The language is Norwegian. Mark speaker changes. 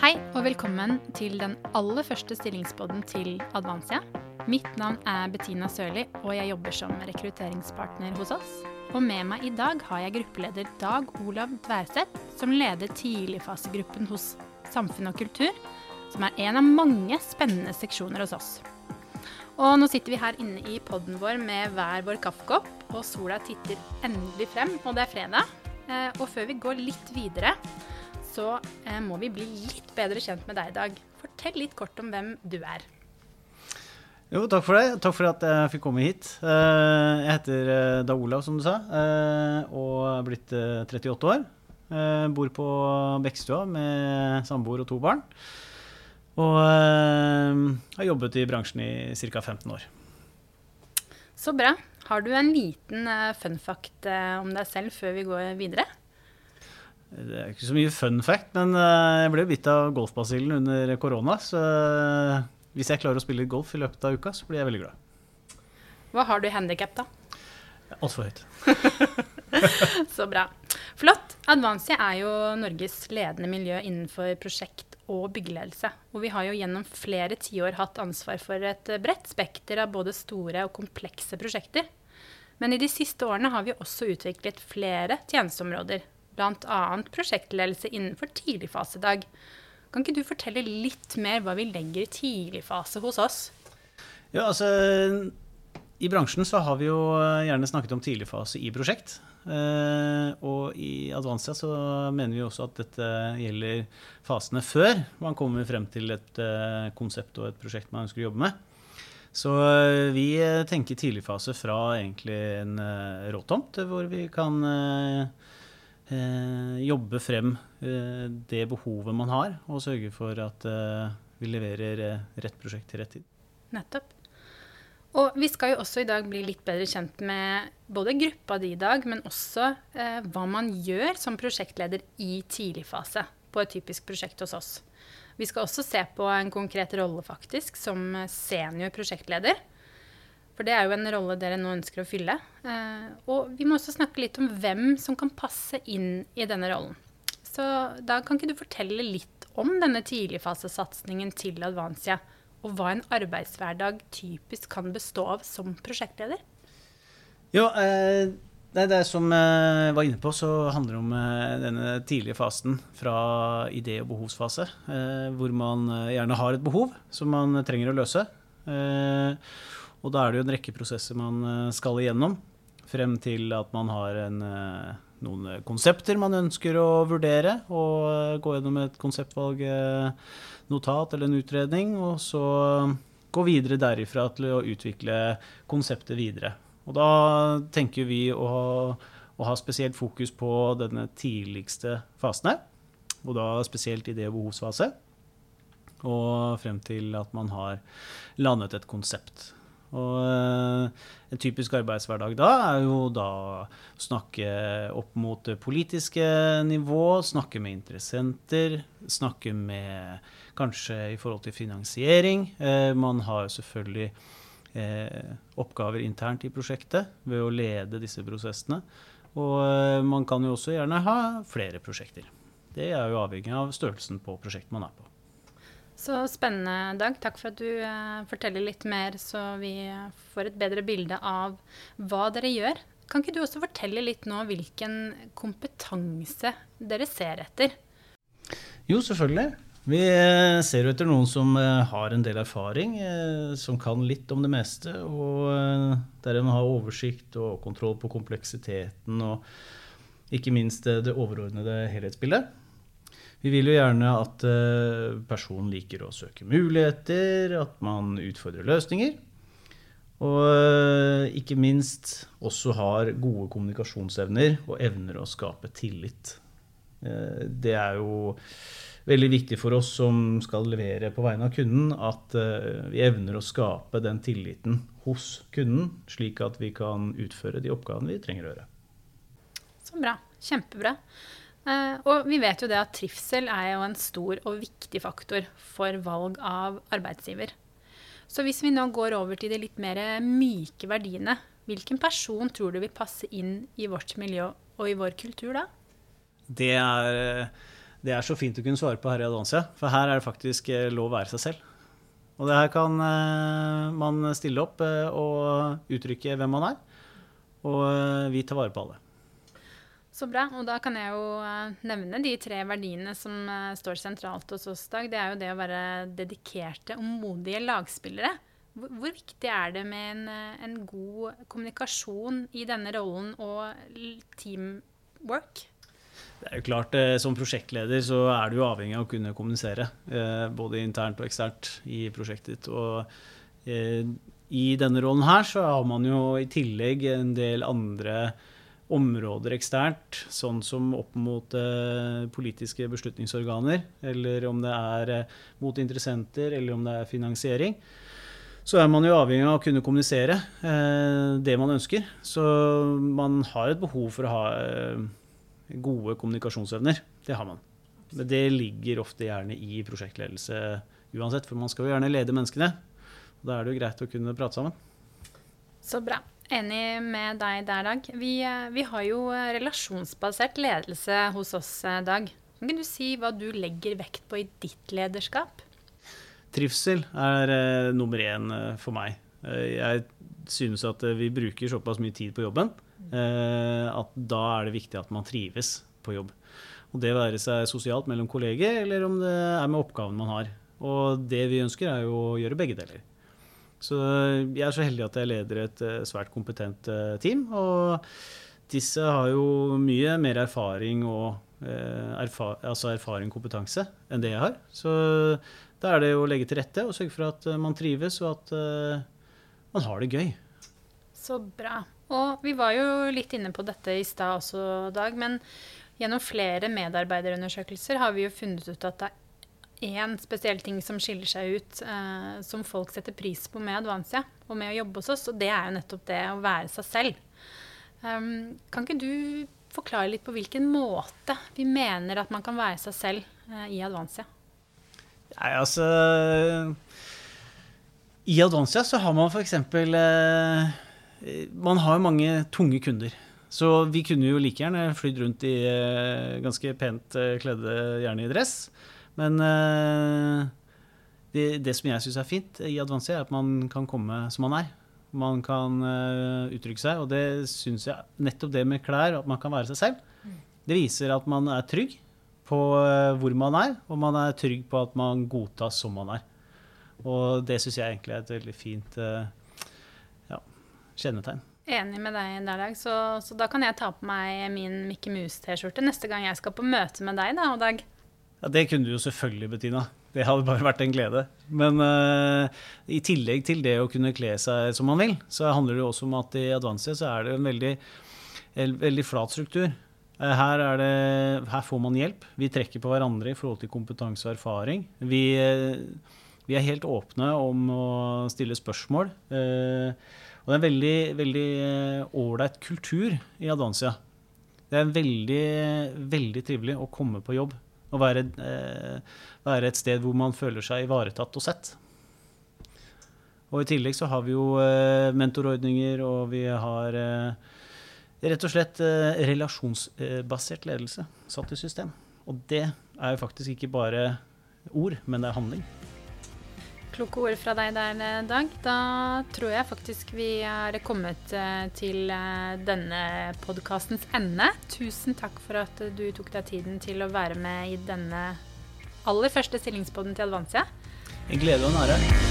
Speaker 1: Hei og velkommen til den aller første stillingspodden til Advansia. Mitt navn er Bettina Sørli, og jeg jobber som rekrutteringspartner hos oss. Og med meg i dag har jeg gruppeleder Dag Olav Dværseth, som leder tidligfasegruppen hos Samfunn og kultur, som er en av mange spennende seksjoner hos oss. Og nå sitter vi her inne i podden vår med hver vår kaffekopp, og sola titter endelig frem, og det er fredag. Eh, og før vi går litt videre, så eh, må vi bli litt bedre kjent med deg, i Dag. Fortell litt kort om hvem du er.
Speaker 2: Jo, takk for det. Takk for at jeg fikk komme hit. Eh, jeg heter Da Olav, som du sa, og er blitt 38 år. Bor på Bekkstua med samboer og to barn. Og har jobbet i bransjen i ca. 15 år.
Speaker 1: Så bra. Har du en liten fun fact om deg selv før vi går videre?
Speaker 2: Det er ikke så mye fun fact, men eh, jeg ble bitt av golfbasillen under korona. Så eh, hvis jeg klarer å spille golf i løpet av uka, så blir jeg veldig glad.
Speaker 1: Hva har du i handikap, da?
Speaker 2: Altfor høyt.
Speaker 1: så bra. Flott. Advansi er jo Norges ledende miljø innenfor prosjekt og byggeledelse. Og vi har jo gjennom flere tiår hatt ansvar for et bredt spekter av både store og komplekse prosjekter. Men i de siste årene har vi også utviklet flere tjenesteområder bl.a. prosjektledelse innenfor tidligfasedag. Kan ikke du fortelle litt mer hva vi legger i tidligfase hos oss?
Speaker 2: Ja, altså I bransjen så har vi jo gjerne snakket om tidligfase i prosjekt. Uh, og i Advansia så mener vi også at dette gjelder fasene før man kommer frem til et uh, konsept og et prosjekt man ønsker å jobbe med. Så vi tenker tidligfase fra egentlig en råtomt, hvor vi kan eh, jobbe frem eh, det behovet man har, og sørge for at eh, vi leverer eh, rett prosjekt til rett tid.
Speaker 1: Nettopp. Og vi skal jo også i dag bli litt bedre kjent med både gruppa di i dag, men også eh, hva man gjør som prosjektleder i tidligfase på et typisk prosjekt hos oss. Vi skal også se på en konkret rolle faktisk som senior prosjektleder. For det er jo en rolle dere nå ønsker å fylle. Eh, og vi må også snakke litt om hvem som kan passe inn i denne rollen. Så da kan ikke du fortelle litt om denne tidligfasesatsingen til Advansia, og hva en arbeidshverdag typisk kan bestå av som prosjektleder?
Speaker 2: Jo, eh, det, det som jeg eh, var inne på, så handler det om eh, denne tidlige fasen fra idé- og behovsfase, eh, hvor man eh, gjerne har et behov som man trenger å løse. Eh, og da er det jo en rekke prosesser man skal igjennom. Frem til at man har en, noen konsepter man ønsker å vurdere. Og eh, gå gjennom et konseptvalgnotat eller en utredning. Og så gå videre derifra til å utvikle konseptet videre. Og da tenker vi å, å ha spesielt fokus på denne tidligste fasen her. Og da spesielt idé- og behovsfase. Og frem til at man har landet et konsept. Og eh, en typisk arbeidshverdag da er jo da å snakke opp mot det politiske nivå, snakke med interessenter, snakke med kanskje i forhold til finansiering. Eh, man har selvfølgelig eh, oppgaver internt i prosjektet ved å lede disse prosessene. Og man kan jo også gjerne ha flere prosjekter. Det er jo avhengig av størrelsen på prosjektet man er på.
Speaker 1: Så spennende, Dag. Takk for at du uh, forteller litt mer, så vi får et bedre bilde av hva dere gjør. Kan ikke du også fortelle litt nå hvilken kompetanse dere ser etter?
Speaker 2: Jo, selvfølgelig. Vi eh, ser etter noen som eh, har en del erfaring, som kan litt om det meste, og dermed har oversikt og kontroll på kompleksiteten og ikke minst det overordnede helhetsbildet. Vi vil jo gjerne at eh, personen liker å søke muligheter, at man utfordrer løsninger. Og eh, ikke minst også har gode kommunikasjonsevner og evner å skape tillit. Eh, det er jo veldig viktig for oss som skal levere på vegne av kunden, at vi evner å skape den tilliten hos kunden, slik at vi kan utføre de oppgavene vi trenger å gjøre.
Speaker 1: Så bra. Kjempebra. Eh, og vi vet jo det at trivsel er jo en stor og viktig faktor for valg av arbeidsgiver. Så hvis vi nå går over til de litt mer myke verdiene, Hvilken person tror du vil passe inn i vårt miljø og i vår kultur da?
Speaker 2: Det er, det er så fint å kunne svare på her i Advansia, for her er det faktisk lov å være seg selv. Og det her kan man stille opp og uttrykke hvem man er. Og vi tar vare på alle.
Speaker 1: Så bra. Og da kan jeg jo eh, nevne de tre verdiene som eh, står sentralt hos oss i dag. Det er jo det å være dedikerte og modige lagspillere. Hvor, viktig er det med en, eh, en, god kommunikasjon i denne rollen og teamwork?
Speaker 2: Det er jo klart, Som prosjektleder så er du jo avhengig av å kunne kommunisere. Både internt og eksternt i prosjektet ditt. Og i denne rollen her så har man jo i tillegg en del andre områder eksternt, sånn som opp mot eh, politiske beslutningsorganer, eller om det er eh, mot interessenter, eller om det er finansiering, så er man jo avhengig av å kunne kommunisere eh, det man ønsker. Så man har et behov for å ha eh, gode kommunikasjonsevner. Det har man. Men det ligger ofte gjerne i prosjektledelse uansett, for man skal jo gjerne lede menneskene. Da er det jo greit å kunne prate sammen.
Speaker 1: Så bra. Enig med deg der, Dag. Vi, eh, vi, har jo eh, relasjonsbasert ledelse hos oss, eh, Dag. Kan du si hva du legger vekt på i ditt lederskap?
Speaker 2: Trivsel er eh, nummer én for meg. Jeg synes at vi bruker såpass mye tid på jobben at da er det viktig at man trives på jobb. Og Det være seg sosialt mellom kolleger, eller om det er med oppgaven man har. Og det vi ønsker, er jo å gjøre begge deler. Så jeg er så heldig at jeg leder et eh, svært kompetent eh, team. Og disse har jo mye mer erfaring og erfa altså erfaring kompetanse enn det jeg har. Så da er det å legge til rette og sørge for at man trives, og at man har det gøy.
Speaker 1: Så bra. Og vi var jo litt inne på dette i stad også, Dag. Men gjennom flere medarbeiderundersøkelser har vi jo funnet ut at det er én spesiell ting som skiller seg ut, eh, som folk setter pris på med Advansia og med å jobbe hos oss, og det er jo nettopp det å være seg selv. Um, kan ikke du forklare litt på hvilken måte vi mener at man kan være seg selv eh, i Advansia?
Speaker 2: Nei, altså I Advansia så har man f.eks. Eh, man har mange tunge kunder. Så vi kunne jo like gjerne flydd rundt i eh, ganske pent eh, kledde, gjerne i dress. Men uh, det, det, som jeg syns er fint i Advansia, er at man kan komme som man er. Man kan uh, uttrykke seg, og det syns jeg nettopp det med klær, at man kan være seg selv, mm. det viser at man er trygg på uh, hvor man er, og man er trygg på at man godtas som man er. Og det syns jeg egentlig er et veldig fint ja, kjennetegn.
Speaker 1: Enig med deg der, Dag. Så, så, da kan jeg ta på meg min Mickey Mouse-T-skjorte neste gang jeg skal på møte med deg, da, Dag.
Speaker 2: Ja, Det kunne du jo selvfølgelig, Bettina. Det hadde bare vært en glede. Men uh, i tillegg til det å kunne kle seg som man vil, så handler det jo også om at i Advansia så er det en veldig, en veldig flat struktur. Uh, her, det, her, får man hjelp. Vi trekker på hverandre i forhold til kompetanse og erfaring. Vi, uh, vi er helt åpne om å stille spørsmål. og det er en veldig, veldig ålreit kultur i Advansia. Det er veldig, veldig trivelig å komme på jobb. Å være, eh, være, et sted hvor man føler seg ivaretatt og sett. Og I tillegg så har vi jo eh, mentorordninger, og vi har eh, rett og slett eh, relasjonsbasert ledelse satt i system. Og det er jo faktisk ikke bare ord, men det er handling.
Speaker 1: Kloke ord fra deg der, Dag. Da tror jeg faktisk vi har kommet eh, til eh, denne podkastens ende. Tusen takk for at du tok deg tiden til å være med i denne aller første stillingspodden til Advansia.
Speaker 2: En glede og en ære.